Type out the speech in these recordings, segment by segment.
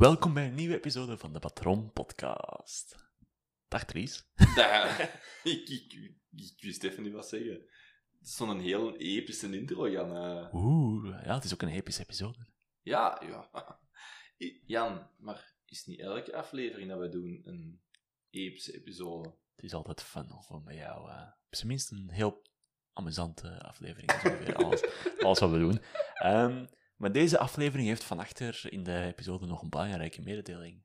Welkom bij een nieuwe episode van de Patron Podcast. Dag Dries. Ja, ik, ik, ik wist even niet wat zeggen. Het is zo'n heel epische intro, Jan. eh. Oeh, ja, het is ook een epische episode. Ja, ja. Jan, maar is niet elke aflevering dat we doen een epische episode? Het is altijd fun om met jou, eh, op zijn minst een heel amusante aflevering. is alles, alles wat we doen. Ehm, maar deze aflevering heeft van achter in de episode nog een belangrijke mededeling.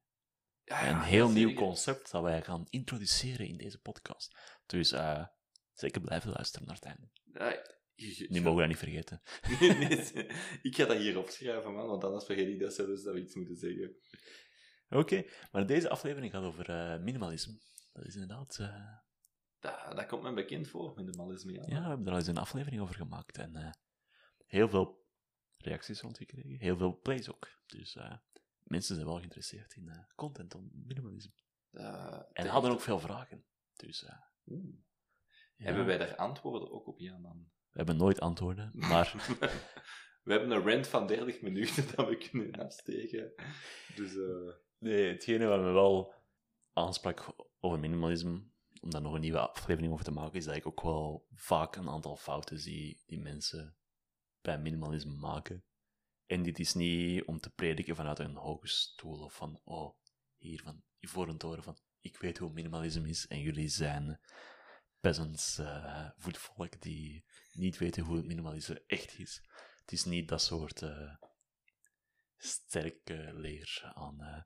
Ja, een heel nieuw zeker. concept dat wij gaan introduceren in deze podcast. Dus eh, zeker blijven luisteren naar het einde. Ja, je- Nu mogen we dat niet vergeten. Nee, ik ga dat hier opschrijven, man, want anders vergeet ik dat zelfs dat we iets moeten zeggen. Oké, maar deze aflevering gaat over eh, minimalisme. Dat is inderdaad... eh, Dat, dat komt me bekend voor, minimalisme, Jan. Ja, we hebben er al eens een aflevering over gemaakt. En heel veel reacties rond gekregen. Heel veel plays ook. Dus eh, mensen zijn wel geïnteresseerd in eh, content om minimalisme. Dat- En hadden ook veel vragen. Dus eh, ja, Hebben wij daar antwoorden ook op, Jan? Dan? we hebben nooit antwoorden. Maar we hebben een rant van 30 minuten dat we kunnen afsteken. Dus eh, nee, hetgene wat me wel aansprak over minimalisme, om daar nog een nieuwe aflevering over te maken, is dat ik ook wel vaak een aantal fouten zie die mensen bij minimalisme maken. En dit is niet om te prediken vanuit een hoge stoel of van, oh, hier van Ivoren Toren van, ik weet hoe minimalisme is en jullie zijn peasants, eh, voetvolk die niet weten hoe het minimalisme echt is. Het is niet dat soort eh, sterke leer aan eh,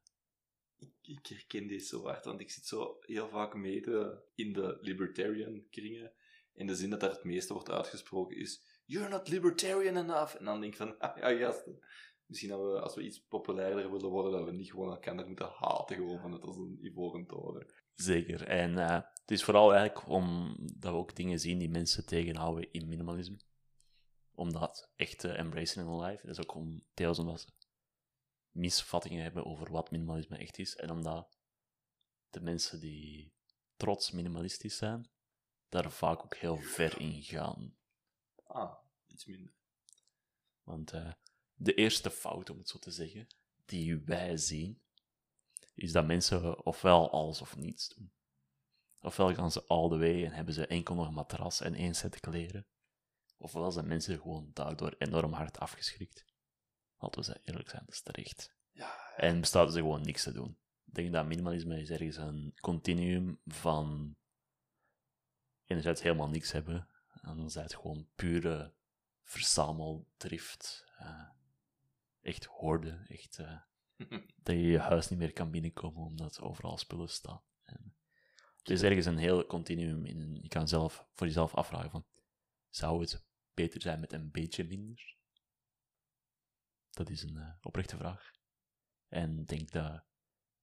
ik, ik herken deze zo hard, want ik zit zo heel vaak mede in de libertarian kringen. En de zin dat daar het meeste wordt uitgesproken is: You're not libertarian enough. En dan denk ik van, ah ja, gasten. Misschien dat we, als we iets populairder willen worden, dat we niet gewoon elkaar moeten haten, gewoon van het als een ivoren toren. Zeker. En eh, het is vooral eigenlijk omdat we ook dingen zien die mensen tegenhouden in minimalisme. Om dat echt te embracen in hun life. Dat is ook om, deels omdat ze misvattingen hebben over wat minimalisme echt is. En omdat de mensen die trots minimalistisch zijn, daar vaak ook heel ver in gaan. Ah, iets minder. Want eh, de eerste fout, om het zo te zeggen, die wij zien, is dat mensen ofwel alles of niets doen. Ofwel gaan ze all the way en hebben ze enkel nog een matras en één set kleren. Ofwel zijn mensen gewoon daardoor enorm hard afgeschrikt. Laten we ze eerlijk zijn, dat is terecht. Ja, En bestaat ze gewoon niks te doen. Ik denk dat minimalisme is ergens een continuum van enerzijds helemaal niks hebben, en anderzijds gewoon pure verzameldrift. eh, echt hoorden, echt eh, dat je je huis niet meer kan binnenkomen omdat overal spullen staan. En er is ergens een heel continuum in. Je kan zelf voor jezelf afvragen van, zou het beter zijn met een beetje minder? Dat is een eh, oprechte vraag. En denk dat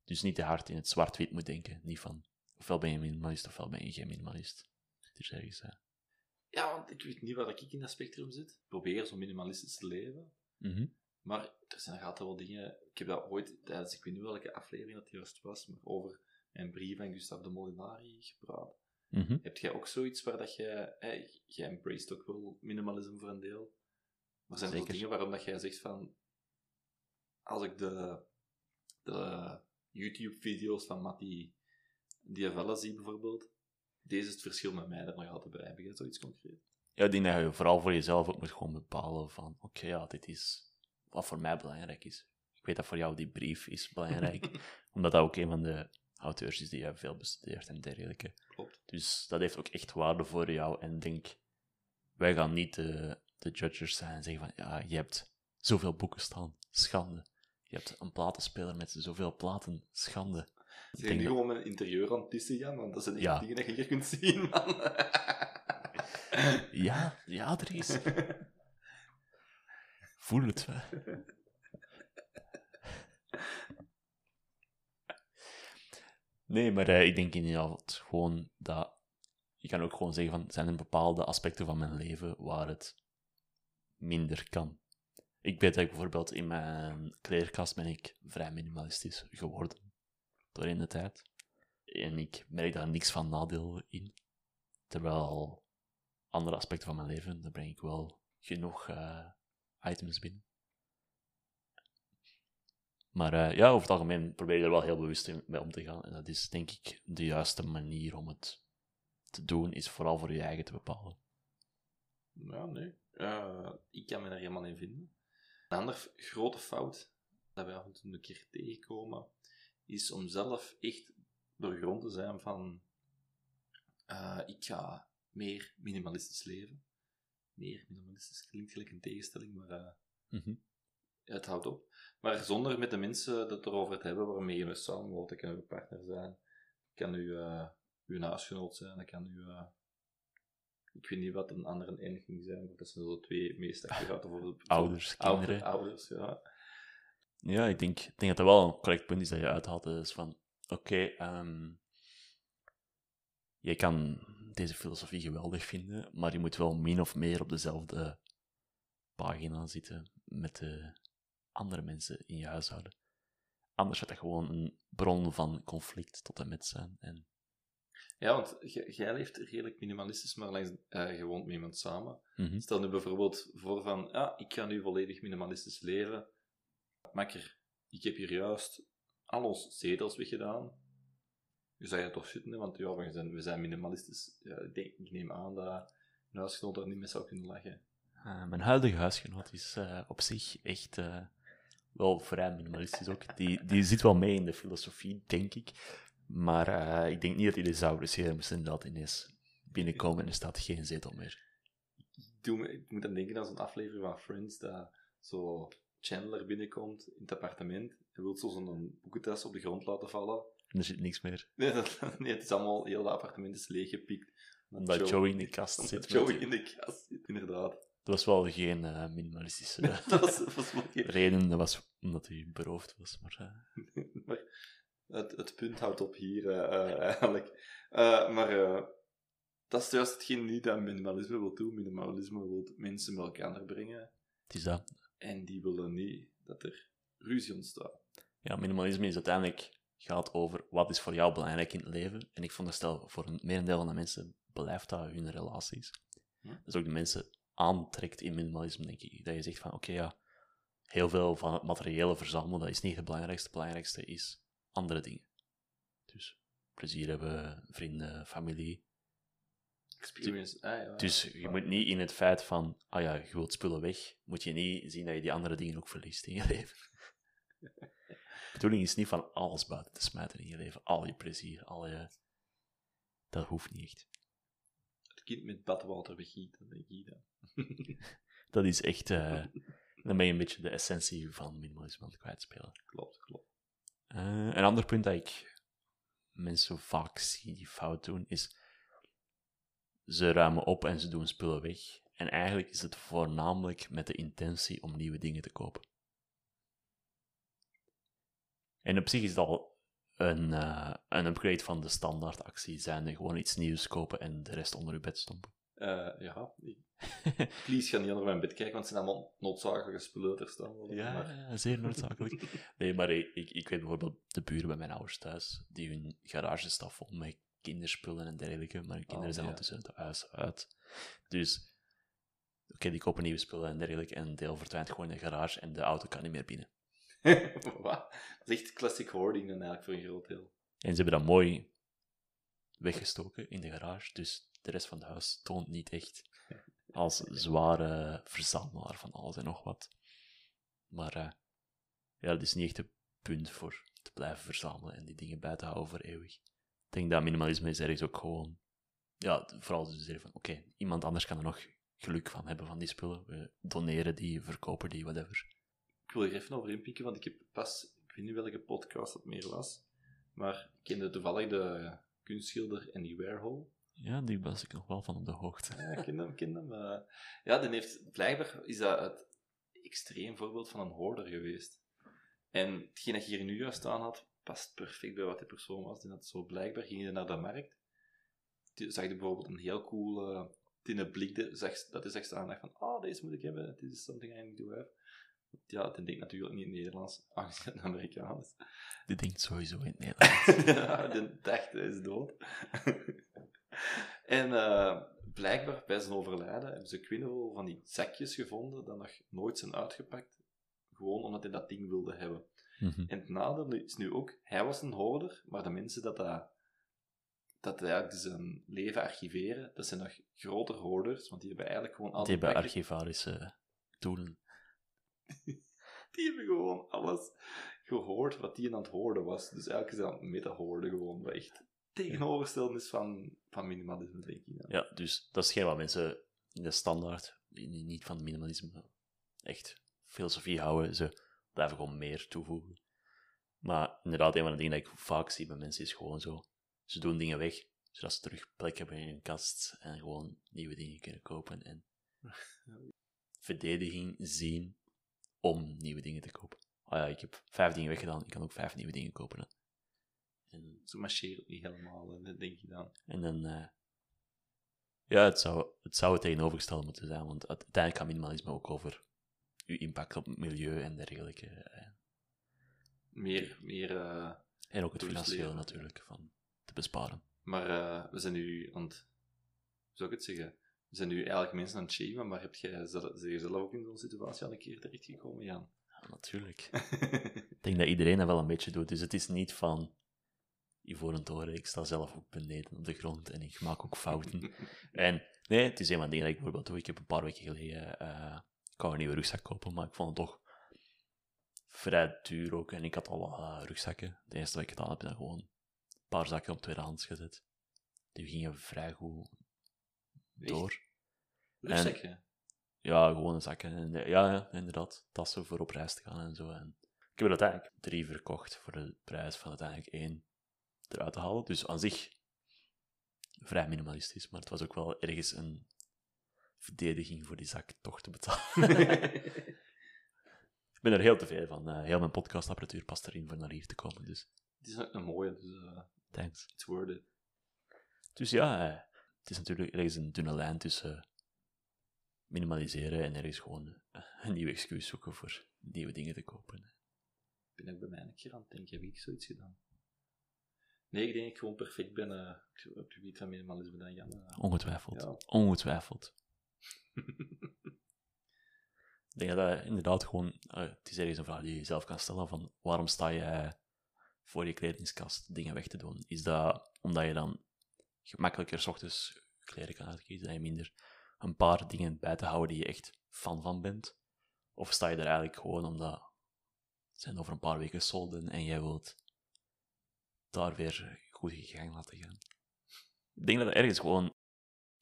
dus niet te hard in het zwart-wit moet denken. Niet van, ofwel ben je minimalist, ofwel ben je geen minimalist. Het is ergens... ja, want ik weet niet waar ik in dat spectrum zit. Ik probeer zo minimalistisch te leven. mhm. Maar er zijn nog altijd wel dingen. Ik heb dat ooit tijdens, ik weet niet welke aflevering dat juist was, maar over mijn brief aan Gustave de Molinari gepraat. Mhm. Heb jij ook zoiets waar dat jij, jij embraced ook wel minimalisme voor een deel? Maar zijn er dingen waarom dat jij zegt van, als ik de, de YouTube-video's van Matti Diavella zie bijvoorbeeld, deze is het verschil met mij er nog altijd bij. Heb jij zoiets concreet? Ja, ik denk dat je vooral voor jezelf ook moet gewoon bepalen van, oké, ja, dit is wat voor mij belangrijk is. Ik weet dat voor jou die brief is belangrijk, omdat dat ook een van de auteurs is die je veel bestudeert en dergelijke. Klopt. Dus dat heeft ook echt waarde voor jou. En denk, wij gaan niet de, de judges zijn en zeggen van, ja, je hebt zoveel boeken staan, schande. Je hebt een platenspeler met zoveel platen, schande. Zijn denk nu dat- gewoon mijn interieur aan het pissen, Jan? Want dat zijn echt Ja. dingen dat je hier kunt zien, man. Ja, ja, er is. Voel het. hè. Nee, maar eh, ik denk inderdaad gewoon dat... Je kan ook gewoon zeggen van, zijn er bepaalde aspecten van mijn leven waar het minder kan. Ik weet dat ik bijvoorbeeld in mijn kleerkast ben ik vrij minimalistisch geworden in de tijd. En ik merk daar niks van nadeel in. Terwijl andere aspecten van mijn leven, daar breng ik wel genoeg eh, items binnen. Maar eh, ja, over het algemeen probeer je er wel heel bewust mee om te gaan. En dat is denk ik de juiste manier om het te doen, is vooral voor je eigen te bepalen. Ja, nee. Eh, ik kan me daar helemaal in vinden. Een andere grote fout dat wij af en toe een keer tegenkomen, is om zelf echt doorgrond te zijn van eh, ik ga meer minimalistisch leven. Meer minimalistisch klinkt gelijk een tegenstelling, maar eh, Mhm. het houdt op. Maar zonder met de mensen het erover te hebben waarmee je samenwoont. Dat kan uw partner zijn, kan uw, eh, uw huisgenoot zijn, dat kan uw... ik weet niet wat een andere eniging zijn, maar dat zijn zo twee meest voorbeelden. Ouders, Ouder- kinderen. Ouders, ja. Ja, ik denk, ik denk dat dat wel een correct punt is dat je uithaalt. Dus van, oké, ehm, je kan deze filosofie geweldig vinden, maar je moet wel min of meer op dezelfde pagina zitten met de andere mensen in je huishouden. Anders gaat dat gewoon een bron van conflict tot en met zijn. En Ja, want jij leeft redelijk minimalistisch, maar langs, je woont met iemand samen. Mhm. Stel nu bijvoorbeeld voor van, ja, ik ga nu volledig minimalistisch leven. Makker, ik heb hier juist al onze zetels weggedaan. Je zou je toch zitten, hè, want ja, we zijn, we zijn minimalistisch. Ja, ik, denk, ik neem aan dat een huisgenoot daar niet mee zou kunnen lachen. Eh, mijn huidige huisgenoot is eh, op zich echt eh, wel vrij minimalistisch ook. Die, die zit wel mee in de filosofie, denk ik. Maar ik denk niet dat hij de zou appreciëren moest inderdaad ineens binnenkomen en er staat geen zetel meer. Ik, doe me- ik moet aan denken aan zo'n aflevering van Friends, dat zo Chandler binnenkomt in het appartement en wil zo zo'n boekentas op de grond laten vallen. En er zit niks meer. Nee, dat, nee het is allemaal, heel het appartement is leeggepikt. Omdat Joey in de kast zit. Joey in de kast zit, inderdaad. Dat was wel geen eh, minimalistische dat was, dat was geen- reden. Dat was omdat hij beroofd was. Maar, eh, maar het, het punt houdt op hier, eh, eigenlijk. Maar dat is juist hetgeen niet dat minimalisme wil doen. Minimalisme wil mensen bij elkaar brengen. het is dat. En die willen niet dat er ruzie ontstaat. Ja, minimalisme is uiteindelijk gaat over wat is voor jou belangrijk in het leven. En ik veronderstel voor een merendeel van de mensen blijft dat hun relaties. Dat is ook de mensen aantrekt in minimalisme, denk ik. Dat je zegt van, oké, ja, heel veel van het materiële verzamelen, dat is niet het belangrijkste. Het belangrijkste is andere dingen. Dus plezier hebben, vrienden, familie. Experience. Ah, ja. Dus je moet niet in het feit van, ah ja, je wilt spullen weg, moet je niet zien dat je die andere dingen ook verliest in je leven. De bedoeling is niet van alles buiten te smijten in je leven. Al je plezier, al je... Dat hoeft niet echt. Het kind met badwater weggieten, denk ik dan. Dat is echt... eh, dan ben je een beetje de essentie van minimalisme aan het kwijtspelen. klopt, klopt. Eh, een ander punt dat ik mensen vaak zie die fout doen, is ze ruimen op en ze doen spullen weg. En eigenlijk is het voornamelijk met de intentie om nieuwe dingen te kopen. En op zich is dat al een, eh, een upgrade van de standaardactie, zijn gewoon iets nieuws kopen en de rest onder je bed stompen. Eh, ja, please ga niet onder mijn bed kijken, want het zijn allemaal noodzakelijke spullen er staan. Ja, maar- zeer noodzakelijk. Nee, maar ik, ik, ik weet bijvoorbeeld de buren bij mijn ouders thuis, die hun garage staat vol met kinderspullen en dergelijke, maar kinderen Oh, zijn ja. ondertussen het huis uit. Dus, oké, die kopen nieuwe spullen en dergelijke, en een deel verdwijnt gewoon in de garage en de auto kan niet meer binnen. Wat? Dat is echt classic hoarding dan eigenlijk voor een groot deel. En ze hebben dat mooi weggestoken in de garage, dus de rest van het huis toont niet echt als zware verzamelaar van alles en nog wat. Maar eh, ja, dat is niet echt een punt voor te blijven verzamelen en die dingen bij te houden voor eeuwig. Ik denk dat minimalisme is ergens ook gewoon, ja, vooral dus van, oké, iemand anders kan er nog geluk van hebben van die spullen. We doneren die, verkopen die, whatever. Ik wil er even over inpikken, want ik heb pas, ik weet niet welke podcast dat meer was, maar ik kende toevallig de kunstschilder Andy Warhol. Ja, die was ik nog wel van op de hoogte. Ja, ik ken hem, ik ken hem. eh. ja, die heeft, blijkbaar is dat het extreem voorbeeld van een hoorder geweest. En hetgeen dat je hier nu juist aan had, past perfect bij wat die persoon was. En dat zo blijkbaar ging je naar de markt. Die- Zag je bijvoorbeeld een heel coole tinnen blik, de- zag, dat is echt aan dacht van, oh, deze moet ik hebben, this is something I need to have. Ja, die denkt natuurlijk niet in het Nederlands, aangezien het Amerikaans is. Die denkt sowieso in het Nederlands. ja, die dacht, hij is dood. en eh, blijkbaar, bij zijn overlijden, hebben ze Quinville van die zakjes gevonden, dat nog nooit zijn uitgepakt. Gewoon omdat hij dat ding wilde hebben. Mhm. En het nadeel is nu ook, hij was een hoorder, maar de mensen dat dat, dat eigenlijk zijn leven archiveren, dat zijn nog groter hoorders, want die hebben eigenlijk gewoon al Die hebben archivarische doelen. die hebben gewoon alles gehoord wat die aan het hoorden was. Dus eigenlijk is dat aan het meta-hoorden gewoon, wat echt tegenovergesteld is van, van minimalisme, denk ik. dan. Ja, dus dat is geen wat mensen in de standaard, niet van minimalisme, echt filosofie houden. Ze blijven gewoon meer toevoegen. Maar inderdaad, een van de dingen dat ik vaak zie bij mensen is gewoon zo. Ze doen dingen weg, zodat ze terug plek hebben in hun kast en gewoon nieuwe dingen kunnen kopen. En verdediging zien om nieuwe dingen te kopen. Ah ja, ik heb vijf dingen weggedaan, ik kan ook vijf nieuwe dingen kopen. Hè. En Zo marcheert het niet helemaal, dat denk ik dan. En dan... eh, ja, het zou, het zou het tegenovergestelde moeten zijn, want uite- uiteindelijk gaat minimalisme ook over uw impact op het milieu en dergelijke. eh, Meer, meer eh, En ook het leven. natuurlijk, van te besparen. maar eh, we zijn nu aan het... Hoe zou ik het zeggen? We zijn nu eigenlijk mensen aan het shamen, maar heb jij zelf, ook in zo'n situatie al een keer terechtgekomen, Jan? Ja, natuurlijk. Ik denk dat iedereen dat wel een beetje doet, dus het is niet van... Ivoren toren, ik sta zelf ook beneden op de grond en ik maak ook fouten. En nee, het is een van de dingen dat ik bijvoorbeeld doe. Ik heb een paar weken geleden... ik wou een nieuwe rugzak kopen, maar ik vond het toch vrij duur ook. En ik had al eh, rugzakken. De eerste wat ik gedaan heb, is dan gewoon een paar zakken op tweedehands gezet. Die gingen vrij goed door. Rugzakje? Ja, gewone zakken. En, eh, ja, ja, inderdaad. Tassen voor op reis te gaan en zo. En ik heb er uiteindelijk drie verkocht voor de prijs van uiteindelijk één eruit te halen. Dus aan zich vrij minimalistisch. Maar het was ook wel ergens een verdediging voor die zak toch te betalen. ik ben er heel tevreden van. Eh, heel mijn podcastapparatuur past erin voor naar hier te komen. Dus Het is ook een mooie, dus eh thanks. it's worth it. Dus ja, eh, het is natuurlijk ergens een dunne lijn tussen minimaliseren en ergens gewoon een nieuw excuus zoeken voor nieuwe dingen te kopen. Ik ben ook bij mij een keer aan het denken, heb ik zoiets gedaan? Nee, ik denk dat ik gewoon perfect ben op het gebied van minimalisme dan Jan. Ongetwijfeld. Ja. Ongetwijfeld. Ik denk dat dat inderdaad gewoon... eh, het is ergens een vraag die je jezelf kan stellen van waarom sta je voor je kledingskast dingen weg te doen? Is dat omdat je dan gemakkelijker 's ochtends kleren kan uitkiezen en je minder een paar dingen bij te houden die je echt fan van bent? Of sta je er eigenlijk gewoon omdat het zijn over een paar weken solden en jij wilt daar weer goed je gang laten gaan? Ik denk dat het ergens gewoon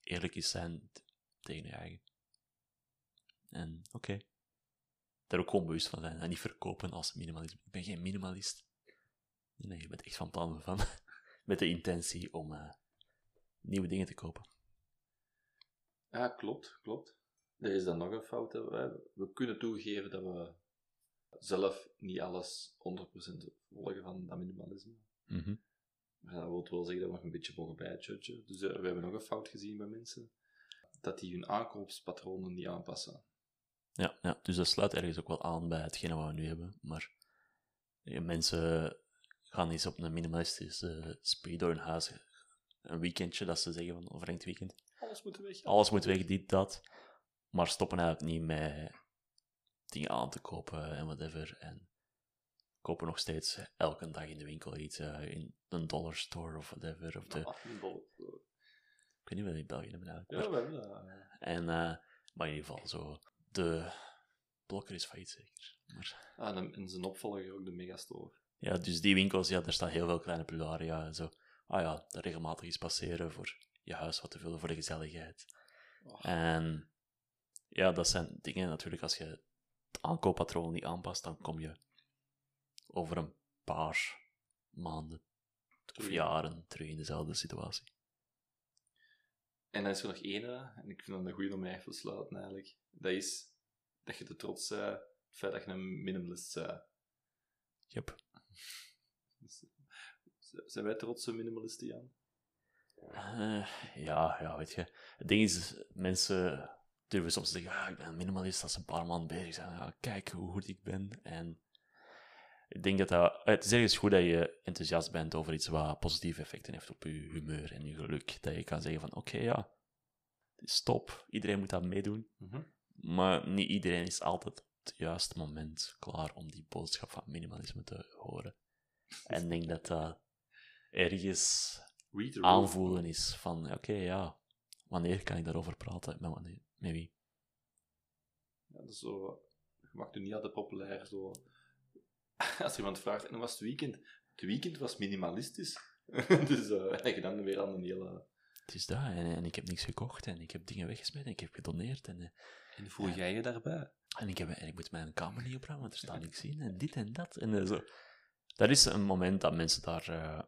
eerlijk is zijn tegen je eigen. En oké. Daar ook gewoon bewust van zijn en niet verkopen als minimalisme. Ik ben geen minimalist. Nee, je bent echt van plan van. Met de intentie om eh, nieuwe dingen te kopen. Ja, klopt, klopt. Er is dan nog een fout. hè. We, we kunnen toegeven dat we zelf niet alles 100% volgen van dat minimalisme. Mhm. Maar dat wil wel zeggen dat we nog een beetje mogen bijjudgen. Dus eh, we hebben nog een fout gezien bij mensen. Dat die hun aankoopspatronen niet aanpassen. Ja, ja, dus dat sluit ergens ook wel aan bij hetgene wat we nu hebben. Maar mensen gaan eens op een minimalistische speed door hun huis. Een weekendje, dat ze zeggen van een verlengd weekend. Alles moet weg. Alles moet weg, dit, dat. Maar stoppen eigenlijk niet met dingen aan te kopen en whatever. En kopen nog steeds elke dag in de winkel iets. eh, in een dollar store of whatever. Of de. Ik weet niet die in België hebben eigenlijk. Ja, maar- we hebben dat. eh. En, eh, maar in ieder geval zo. De blokker is failliet zeker. Maar, Ah, en, en zijn opvolger ook de Megastore. ja, dus die winkels, ja, daar staan heel veel kleine pularia. Zo, ah ja, daar regelmatig eens passeren voor je huis wat te vullen, voor de gezelligheid. Oh, En ja, dat zijn dingen natuurlijk, als je het aankooppatroon niet aanpast, dan kom je over een paar maanden of jaren terug in dezelfde situatie. En dan is er nog één, en ik vind dat een goede om mij te sluiten eigenlijk. Dat is dat je te trots bent op het feit dat je een minimalist bent. Yep. Dus Zijn wij trotse minimalisten, Jan? Eh, ja, ja, weet je. Het ding is, mensen durven soms te zeggen, ah, ik ben een minimalist als ze een paar maanden bezig zijn. Ja, kijk hoe goed ik ben. En ik denk dat dat... Het is ergens goed dat je enthousiast bent over iets wat positieve effecten heeft op je humeur en je geluk. Dat je kan zeggen van, oké, ja, stop. Iedereen moet dat meedoen. Mhm. Maar niet iedereen is altijd op het juiste moment klaar om die boodschap van minimalisme te horen. En ik denk dat dat ergens aanvoelen is van, oké, ja, wanneer kan ik daarover praten? Met, wanneer, met wie? Ja, dat is zo... Je maakt nu niet altijd populair, zo... Als iemand vraagt, en was het weekend? Het weekend was minimalistisch. dus uh, je dan weer aan een hele... Het is dat, en, en ik heb niks gekocht, en ik heb dingen weggesmeten, en ik heb gedoneerd, en, eh, En voel jij je daarbij? en, ik, heb, en ik moet mijn kamer niet opruimen, want er staat niks in, en dit en dat. En eh, zo. Dat is een moment dat mensen daar eh,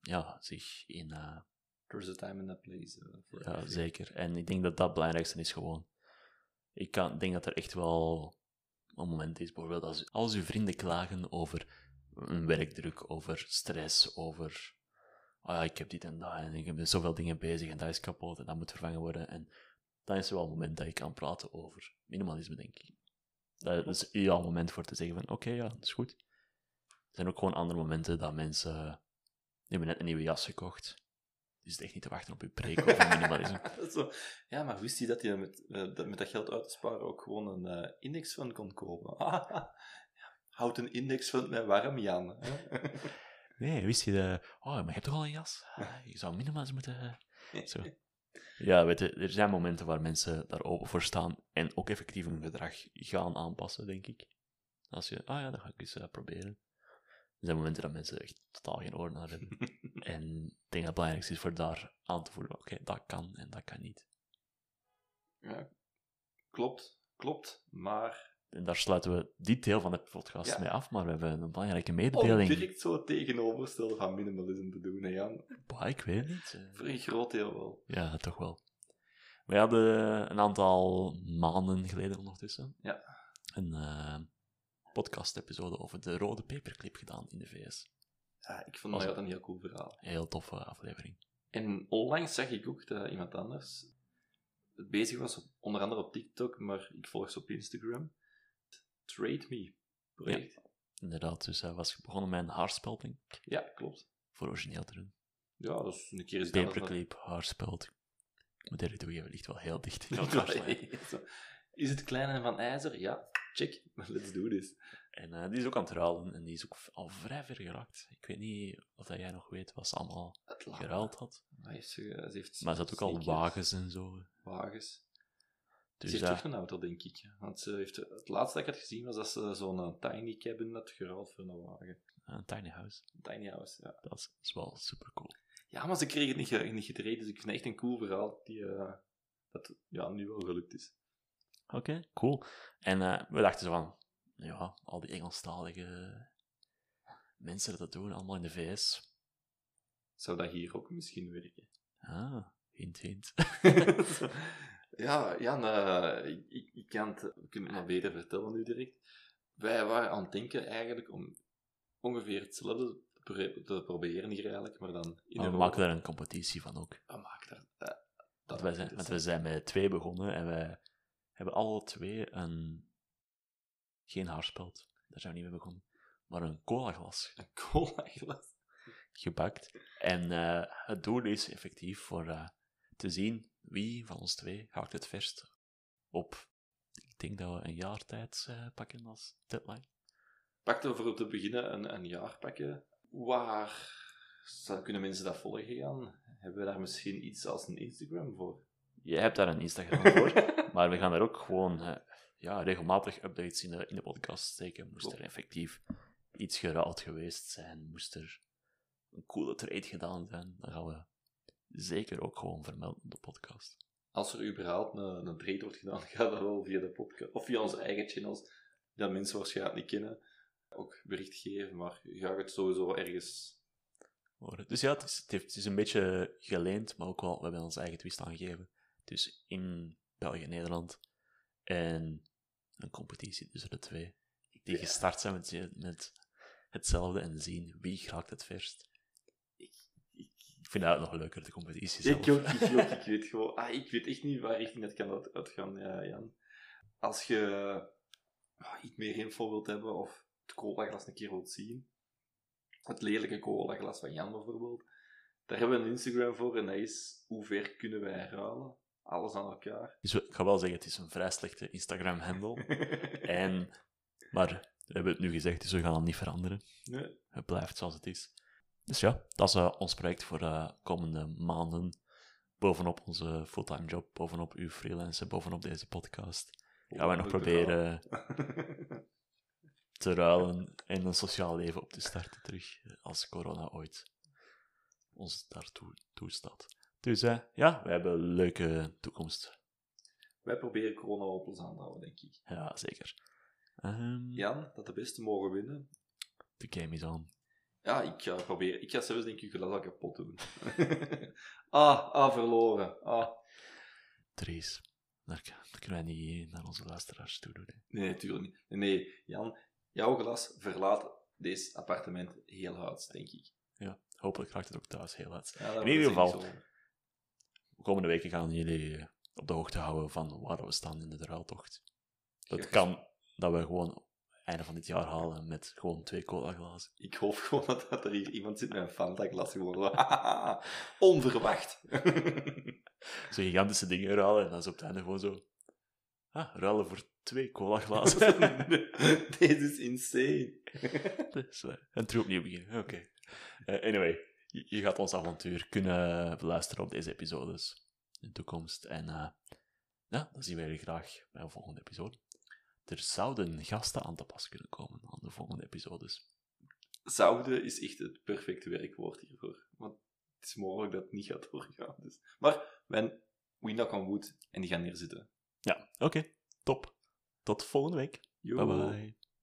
ja, zich in... eh, There's a time and a place. eh, Ja, zeker. En ik denk dat dat het belangrijkste is gewoon. Ik kan, denk dat er echt wel een moment is, bijvoorbeeld als, als uw vrienden klagen over een werkdruk, over stress, over ah ja, ik heb dit en dat en ik ben zoveel dingen bezig en dat is kapot en dat moet vervangen worden. En dan is er wel een moment dat je kan praten over minimalisme, denk ik. Dat is een ideaal moment voor te zeggen van oké, ja, dat is goed. Er zijn ook gewoon andere momenten dat mensen... Hebben net een nieuwe jas gekocht. Die zit echt niet te wachten op uw preek over minimalisme. Zo. Ja, maar wist je dat je met, eh, dat, met dat geld uit te sparen ook gewoon een eh, indexfund kon kopen? Houd een indexfund met warm, Jan. Nee, wist je de... Oh, maar je hebt toch al een jas? Ah, Je zou minimalisme moeten... Zo. Ja, weet je, er zijn momenten waar mensen daar open voor staan en ook effectief hun gedrag gaan aanpassen, denk ik. Als je, ah ja, dat ga ik eens eh, proberen. Er zijn momenten dat mensen echt totaal geen oor naar hebben. en ik denk dat het belangrijkste is voor daar aan te voelen, oké, dat kan en dat kan niet. Ja, klopt, klopt. Maar En daar sluiten we dit deel van de podcast Ja. mee af, maar we hebben een belangrijke om mededeling. direct zo het tegenovergestelde van minimalisme te doen, hè, Jan. Bah, ik weet het niet. eh. Voor een groot deel wel. Ja, toch wel. We hadden een aantal maanden geleden ondertussen Ja. een eh, podcast-episode over de rode paperclip gedaan in de VS. Ja, ik vond dat een heel cool verhaal. Heel toffe aflevering. En onlangs zag ik ook dat iemand anders bezig was, op- onder andere op TikTok, maar ik volg ze op Instagram. Trade Me project. Inderdaad, dus hij was begonnen met een haarspelping Ja, klopt. voor origineel te doen. Ja, dat is een keer eens maar- Paperclip, haarspeld. Ik moet eerlijk toegeven, ligt wel heel dicht in elkaar. Is het klein en van ijzer? Ja, check. Let's do this. En eh, die is ook aan het ruilen en die is ook al vrij ver geraakt. Ik weet niet of dat jij nog weet wat ze allemaal geruild had. Maar ze, ze heeft Maar ze had ook al wagens en zo. wagens. Dus ze heeft dat- terug een auto, denk ik. Want ze heeft, het laatste dat ik had gezien was dat ze zo'n eh, tiny cabin had geruild voor een wagen. een tiny house. Een tiny house, ja. Dat is, is wel super cool. Ja, maar ze kregen het niet, niet getraind, dus ik vind het echt een cool verhaal die, eh, dat ja, nu wel gelukt is. Oké, cool. En eh, we dachten zo van, ja, al die Engelstalige mensen dat dat doen, allemaal in de VS. Zou dat hier ook misschien werken? Ah, hint, hint. ja, Jan, eh, ik, ik, kan het, ik kan het maar beter vertellen nu direct. Wij waren aan het denken eigenlijk om ongeveer hetzelfde te, pro- te proberen hier eigenlijk, maar dan in Maar we maken daar een competitie van ook. We maken daar... eh, dat Want wij, zijn, want we zijn met twee begonnen en wij hebben alle twee een... Geen haarspeld, daar zijn we niet mee begonnen. Maar een colaglas Een cola glas. gebakt. En eh, het doel is effectief voor eh, te zien wie van ons twee gaat het verst op. Ik denk dat we een jaar tijd eh, pakken als deadline. Pakten we voor te beginnen een, een jaar pakken. Waar kunnen mensen dat volgen, Jan? Hebben we daar misschien iets als een Instagram voor? Je hebt daar een Instagram voor, maar we gaan er ook gewoon eh, ja, regelmatig updates in de, in de podcast steken. Moest er effectief iets geruild geweest zijn, moest er een coole trade gedaan zijn, dan gaan we zeker ook gewoon vermelden op de podcast. Als er überhaupt een, een trade wordt gedaan, gaat dat wel via de podcast. Of via onze eigen channels, die mensen waarschijnlijk niet kennen. Ook bericht geven, maar gaat het sowieso ergens... Dus ja, het is, het is een beetje geleend, maar ook wel, we hebben ons eigen twist aangegeven. Dus in België en Nederland. En een competitie tussen de twee. Die gestart zijn met, met hetzelfde en zien wie raakt het verst. Ik vind dat nog leuker, de competitie Ik zelf. ook, ik ook. Ik weet gewoon... Ah, ik weet echt niet waar richting dat kan uit- uitgaan, ja, Jan. Als je ah, iets meer info wilt hebben of het cola-glas een keer wilt zien, het lelijke cola-glas van Jan bijvoorbeeld, daar hebben we een Instagram voor en dat is hoe ver kunnen wij ruilen? Alles aan elkaar. Dus ik ga wel zeggen, het is een vrij slechte Instagram-handle. En, maar we hebben het nu gezegd, dus we gaan het niet veranderen. Nee. Het blijft zoals het is. Dus ja, dat is eh, ons project voor de komende maanden. Bovenop onze fulltime job, bovenop uw freelancen, bovenop deze podcast. Gaan wij nog proberen te ruilen en een sociaal leven op te starten terug, eh, als corona ooit ons daartoe toestaat. Dus eh, ja, we hebben een leuke toekomst. Wij proberen corona ons aan te houden, denk ik. Ja, zeker. Ehm, Jan, dat de beste mogen winnen. De game is on. Ja, ik ga proberen. Ik ga zelfs denk ik glas al kapot doen. ah, ah, verloren. Ah. Dries. Daar, daar kunnen wij niet naar onze luisteraars toe doen. hè. Nee, natuurlijk niet. Nee, Jan, jouw glas verlaat deze appartement heel hard, denk ik. Ja, hopelijk raakt het ook thuis heel. Ja, dat In ieder geval. Komende weken gaan jullie eh, op de hoogte houden van waar we staan in de ruiltocht. Ja. kan dat we gewoon einde van dit jaar halen met gewoon twee cola glazen. Ik hoop gewoon dat, dat er hier iemand zit met een Fanta-glas gewoon. Onverwacht. Zo gigantische dingen ruilen en dan is op het einde gewoon zo... Ah, ruilen voor twee cola glazen. Deze is insane. dus, en terug opnieuw beginnen. Oké. Eh, anyway, je, gaat ons avontuur kunnen beluisteren op deze episodes in de toekomst. En eh, ja, dan zien wij jullie graag bij een volgende episode. Er zouden gasten aan te pas kunnen komen aan de volgende episodes. Zouden is echt het perfecte werkwoord hiervoor. Want het is mogelijk dat het niet gaat doorgaan. Dus. Maar when we knock on wood en die gaan neerzitten. Ja, oké. top. Tot volgende week. Yo. Bye bye.